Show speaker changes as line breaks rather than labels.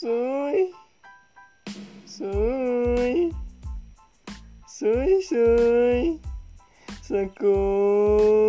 Soy. Soy. Soy, soy. Socorro.